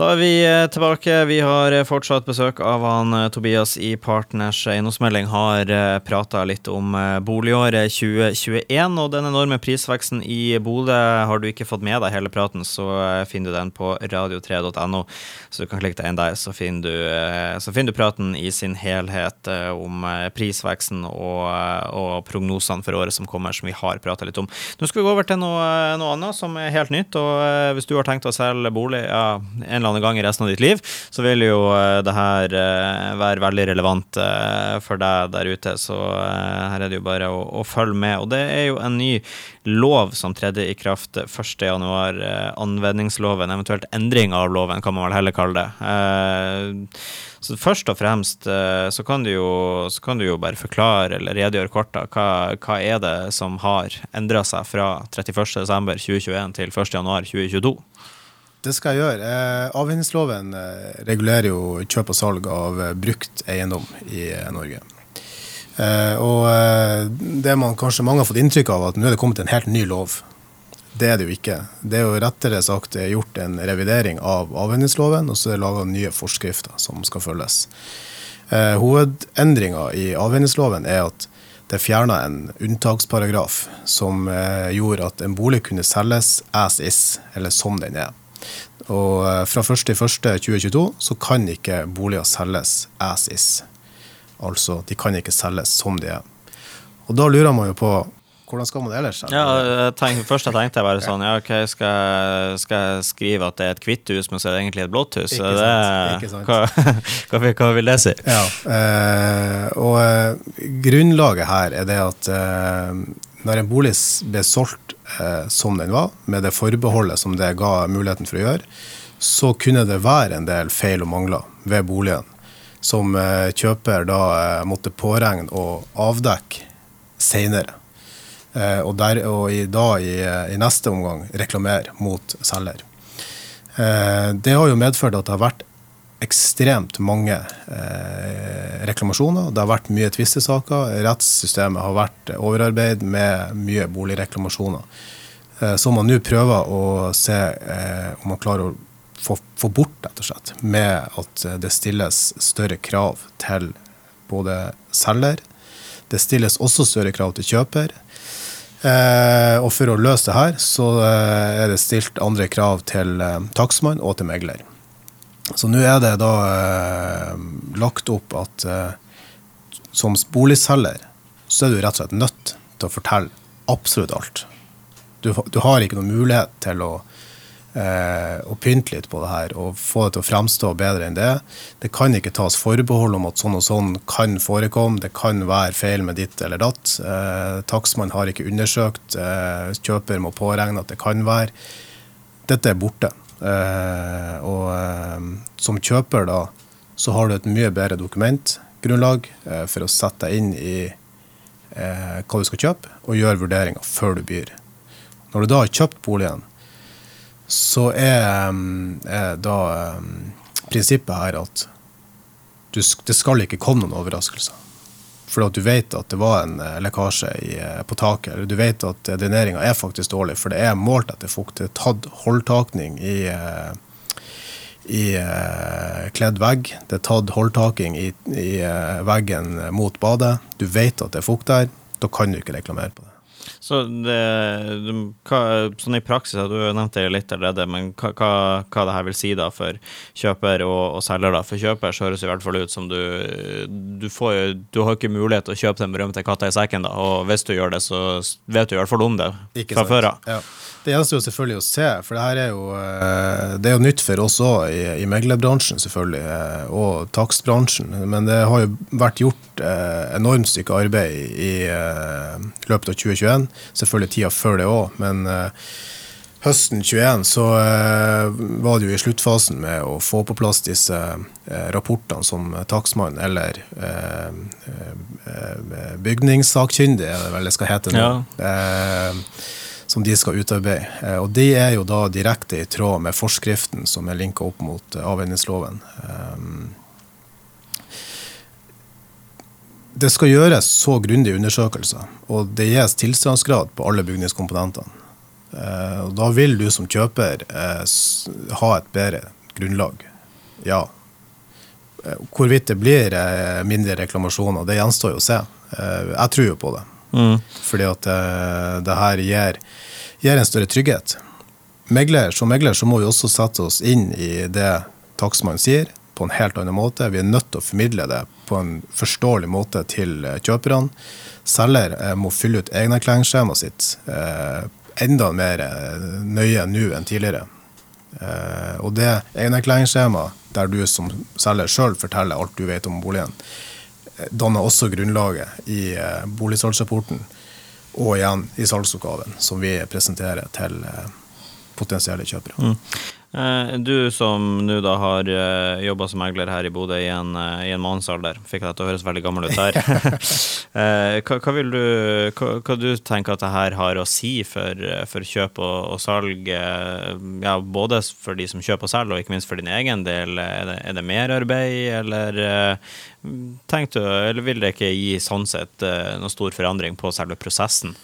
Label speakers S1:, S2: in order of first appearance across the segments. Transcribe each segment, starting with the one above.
S1: Da er vi eh, tilbake. Vi har eh, fortsatt besøk av han eh, Tobias i Partners eiendomsmelding. Har prata litt om boligåret 2021 og den enorme prisveksten i Bodø. Har du ikke fått med deg hele praten, så finner du den på radio3.no. Så du kan klikke deg inn der, så finner, du, så finner du praten i sin helhet om prisveksten og, og prognosene for året som kommer, som vi har prata litt om. Nå skal vi gå over til noe, noe, annet som er helt nytt. og Hvis du har tenkt å selge bolig, ja, en eller annen annen gang i resten av ditt liv, så vil jo uh, det her uh, være veldig relevant uh, for deg der ute. Så her er det jo bare å, å, følge med. Og det er jo en ny lov som tredde i kraft 1.1. Anvendingsloven, eventuelt endring av loven, kan man vel heller kalle det. Så først og fremst så kan, du jo, kan du jo bare forklare eller redegjøre kort da, hva, hva er det som har endra seg fra 31.12.2021 til 1.1.2022?
S2: Det skal jeg gjøre. Eh, avhendingsloven eh, regulerer jo kjøp og salg av eh, brukt eiendom i Norge. Og det man kanskje mange har fått inntrykk av, at nå er det kommet en helt ny lov. Det er det jo ikke. Det er jo rettere sagt gjort en revidering av avhendingsloven, og så er det laga nye forskrifter som skal følges. Hovedendringa i avhendingsloven er at det fjerna en unntaksparagraf som gjorde at en bolig kunne selges as is, eller som den er. Og eh, fra 1.1.2022 så kan ikke boliger selges as is. Altså, de kan ikke selges som de er. Og da lurer man jo på hvordan skal man det
S1: ellers? Ja, tenk, først jeg tenkte jeg bare sånn Ja, ok, skal, skal, jeg skrive at det er et hvitt hus, men så er det egentlig et blått hus? Ikke sant, ikke sant. Hva, hva, hva, vil det si?
S2: Ja, eh, og eh, grunnlaget her er det at når en bolig ble solgt eh, som den var, med det forbeholdet som det ga muligheten for å gjøre, så kunne det være en del feil og mangler ved boligen som eh, kjøper da eh, måtte påregne og avdekke seinere. Eh, og, og i, da i, i, neste omgang reklamere mot selger. Eh, det har jo medført at det har vært ekstremt mange eh, reklamasjoner. Det har vært mye tvistesaker. Rettssystemet har vært overarbeid med mye boligreklamasjoner. Eh, så man nå prøver å se eh, om man klarer å få, få, bort, rett og slett, med at det stilles større krav til både selger. Det stilles også større krav til kjøper. Eh, og for å løse det her, så eh, er det stilt andre krav til eh, takstmann og til megler. Så nå er det da eh, lagt opp at eh, som boligselger så er du rett og slett nødt til å fortelle absolutt alt. Du, du har ikke noen mulighet til å, eh, å, pynte litt på det her og få det til å fremstå bedre enn det. Det kan ikke tas forbehold om at sånn og sånn kan forekomme. Det kan være feil med ditt eller datt. Eh, Takstmann har ikke undersøkt. Eh, kjøper må påregne at det kan være. Dette er borte. Eh, og eh, som kjøper da, så har du et mye bedre dokumentgrunnlag eh, for å sette deg inn i hva du skal kjøpe, og gjøre vurderinger før du byr. Når du da har kjøpt boligen, så er, er da prinsippet her at du, det skal ikke komme noen overraskelser. For at du vet at det var en eh, lekkasje i, eh, på taket. Eller du vet at eh, dreneringa er faktisk dårlig, for det er målt etter fukt. Det er tatt holdtakning i, i kledd vegg. Det er tatt holdtaking i, i veggen mot badet. Du vet at det er fukt der. Da kan du ikke reklamere på det.
S1: Så det, hva, sånn i praksis, du nevnte det litt allerede, men hva, hva, hva det her vil si da for kjøper og, og selger? da? For kjøper så høres det i hvert fall ut som du du, får, du har ikke mulighet til å kjøpe den berømte katta i sekken, da, og hvis du gjør det, så vet du i hvert fall om det fra før av. Ja.
S2: Det gjenstår jo selvfølgelig å se, for det her er jo, eh, det er jo nytt for oss òg i, i meglerbransjen selvfølgelig, eh, og takstbransjen. Men det har jo vært gjort eh, enormt stykke arbeid i løpet av 2021. Selvfølgelig tida før det òg, men høsten 21 så var det jo i sluttfasen med å få på plass disse rapportene som takstmann eller bygningssakkyndig, er det vel det skal hete nå. Ja som de skal utarbeide. Eh, og de er jo da direkte i tråd med forskriften som er linka opp mot eh. Eh, det skal gjøres så grundige undersøkelser, og det gis tilstandsgrad på alle bygningskomponentene. Da vil du som kjøper ha et bedre grunnlag. Ja. Hvorvidt det blir mindre reklamasjoner, det gjenstår jo å se. Jeg tror jo på det. Mm. Fordi at det her gir, gir, en større trygghet. Megler, som megler så må vi også sette oss inn i det takstmannen sier, på en helt annen måte. Vi er nødt til å formidle det på en forståelig måte til kjøperne. Selger må fylle ut egenerklæringsskjemaet sitt enda mer nøye nå enn tidligere. Og det egenerklæringsskjemaet der du som selger sjøl forteller alt du vet om boligen, eh, danner også grunnlaget i eh, boligsalgsrapporten og igjen i salgsoppgaven som vi presenterer til eh, potensielle kjøpere. Mm.
S1: Eh, du som nå da har uh, jobba som megler her i Bodø i en, uh, i en mannsalder, fikk deg til å høres veldig gammel ut der. hva, hva, vil du, hva, hva du tenker at det her har å si for, for kjøp og, og salg, ja, både for de som kjøper og selger, og ikke minst for din egen del? Er det, er det merarbeid, eller, du, eller vil det ikke gi sånn sett noen stor forandring på selve prosessen?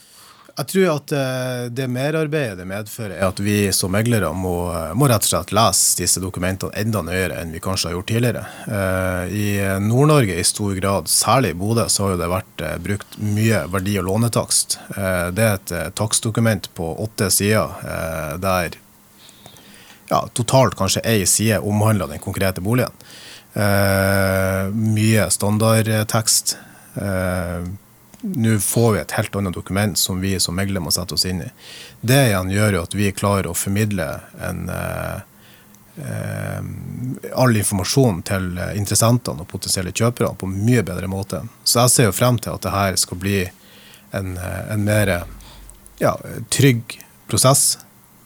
S2: Jeg tror at eh, det merarbeidet det medfører, er at vi som meglere må, må, rett og slett lese disse dokumentene enda nøyere enn vi kanskje har gjort tidligere. Eh, I Nord-Norge i stor grad, særlig i Bodø, så har det vært eh, brukt mye verdi- og lånetakst. Det er et takstdokument på åtte sider der ja, totalt kanskje ei side omhandler den konkrete boligen. Mye standardtekst nå får vi et helt annet dokument som vi som megler må sette oss inn i. Det igjen gjør jo at vi klarer å formidle en, eh, eh, all informasjon til interessentene og potensielle kjøpere på en mye bedre måte. Så jeg ser jo frem til at det her skal bli en, eh, en mer ja, trygg prosess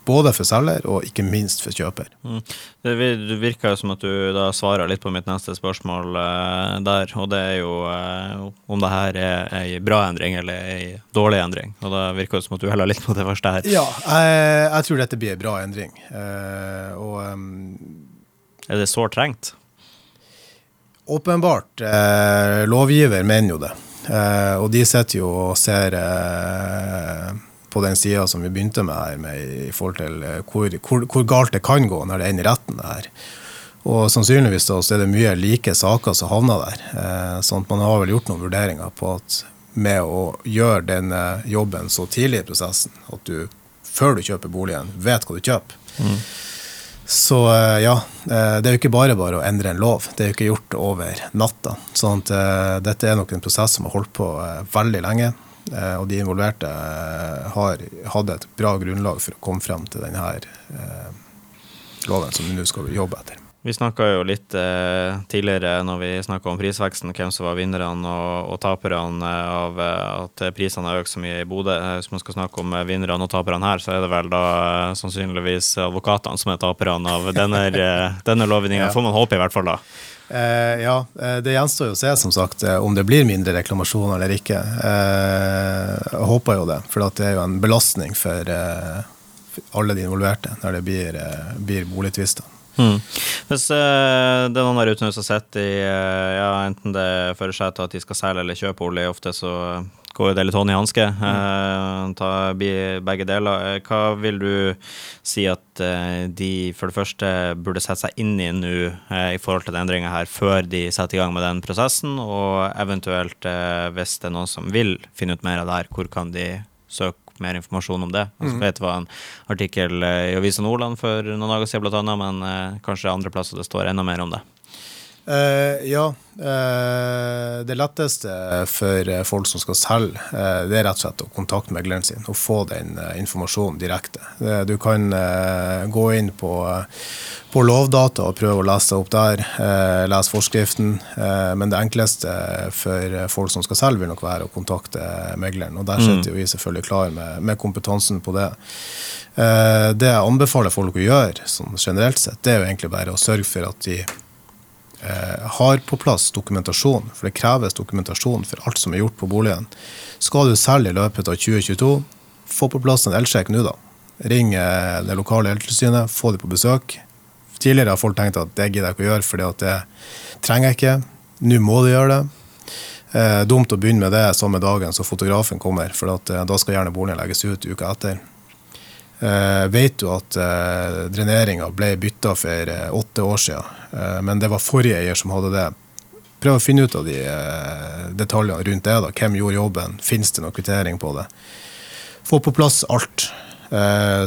S2: både for selger og ikke minst for kjøper. Mm.
S1: Det virker jo som at du da svarer litt på mitt neste spørsmål uh, der. Og det er jo uh, om det her er ei bra endring eller ei dårlig endring. Og da virker det som at du heller litt på det første her.
S2: Ja, jeg, jeg tror dette blir ei bra endring. Uh, og um,
S1: Er det sårt trengt?
S2: Åpenbart. lovgiver mener jo det. og de sitter jo og ser på den sida som vi begynte med her, med i forhold til eh, hvor, hvor, hvor, galt det kan gå når det ender i retten. her. Og sannsynligvis da, så er det mye like saker som havner der. Eh, sånn at man har vel gjort noen vurderinger på at med å gjøre denne jobben så tidlig i prosessen, at du før du kjøper boligen, vet hva du kjøper. Mm. Så eh, ja, eh, det er jo ikke bare bare å endre en lov. Det er jo ikke gjort over natta. Sånn at dette er nok en prosess som har holdt på veldig lenge. Eh, og de involverte eh, har, hatt et bra grunnlag for å komme frem til denne eh, loven som vi nå skal jobbe etter.
S1: Vi snakka jo litt eh, tidligere når vi snakka om prisveksten, hvem som var vinnerne og, og taperne av at prisene har økt så mye i Bodø. Hvis man skal snakke om vinnerne og taperne her, så er det vel da sannsynligvis advokatene som er taperne av denne, denne lovgivninga. Ja. Får man håpe, i hvert fall da.
S2: Eh, ja, eh, det gjenstår jo å se som sagt, eh, om det blir mindre reklamasjoner eller ikke. Eh, jeg håper jo det, for det er jo en belastning for, eh, for alle de involverte når det blir, eh, blir boligtvister. Mm.
S1: Hvis det er noen der ute som sett i ja, enten det fører seg til at de skal selge eller kjøpe bolig, ofte så går jo det litt hånd i hanske. Mm. ta begge deler. Hva vil du si at de for det første burde sette seg inn i nå i forhold til den endringa her, før de setter i gang med den prosessen? Og eventuelt, hvis det er noen som vil finne ut mer av det her, hvor kan de søke mer informasjon om det. Altså, mm. Det var en artikkel i Avisa Nordland for noen dager siden, blant annet, men kanskje andre plasser det står enda mer om det.
S2: Uh, ja. Uh, det letteste for folk som skal selge, uh, det er rett og slett å kontakte megleren sin og få den informasjonen direkte. du kan gå inn på, på, Lovdata og prøve å lese opp der, lese forskriften. men det enkleste for folk som skal selge, vil nok være å kontakte megleren. Og der mm. sitter vi selvfølgelig klar med, med kompetansen på det. det jeg anbefaler folk å gjøre sånn generelt sett, det er jo egentlig bare å sørge for at de Eh, har på plass dokumentasjon, for det kreves dokumentasjon for alt som er gjort på boligen. Skal du selge i løpet av 2022, få på plass en elsjekk nå, da. Ring eh, det lokale eltilsynet, få dem på besøk. Tidligere har folk tenkt at det gidder jeg ikke å gjøre, for det trenger jeg ikke. Nå må de gjøre det. Eh, dumt å begynne med det samme dagen som fotografen kommer, for at, eh, da skal gjerne boligen legges ut uka etter. Eh, vet du at eh, dreneringa ble bytta for uh, åtte år siden, men det var forrige eier som hadde det. Prøv å finne ut av de detaljene rundt det. da. Hvem gjorde jobben? Fins det noen kvittering på det? Få på plass alt.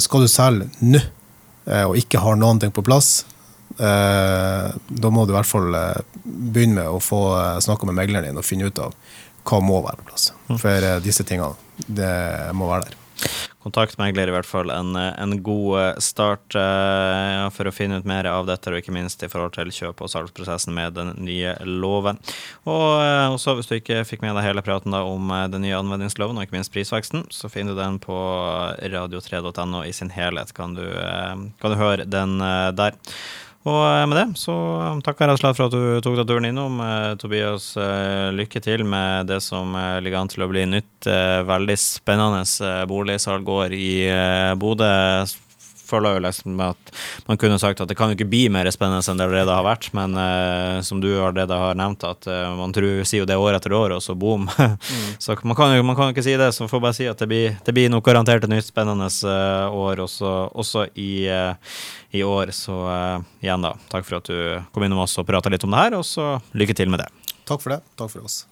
S2: skal du selge nå og ikke har noen ting på plass, da må du i hvert fall begynne med å få snakka med megleren din og finne ut av hva må være på plass. For disse tingene, det må være der
S1: kontaktmegler i hvert fall en, en god eh, start eh, for å finne ut mer av dette, og ikke minst i forhold til kjøp- og salgsprosessen med den nye loven. Og eh, også hvis du ikke fikk med deg hele praten da om uh, den nye anvendingsloven, og ikke minst prisveksten, så finner du den på radio3.no i sin helhet. Kan du, kan du høre den der. Og eh, med det så um, takker jeg for at du tok deg turen innom. Eh, Tobias, eh, lykke til med det som ligger an til å bli nytt, veldig spennende boligsalgår i Bodø føler jo liksom at man kunne sagt at det kan jo ikke bli mer spennende enn det allerede har vært, men uh, som du allerede har nevnt, at uh, man tror, sier jo det år etter år, og så boom. mm. Så man kan jo man kan ikke si det, så får bare si at det blir, det blir noe garantert et nytt spennende uh, år også, også i, i, år. Så igjen, da, takk for at du kom innom oss og prata litt om det her, og så lykke til med det.
S2: Takk for det. Takk for oss.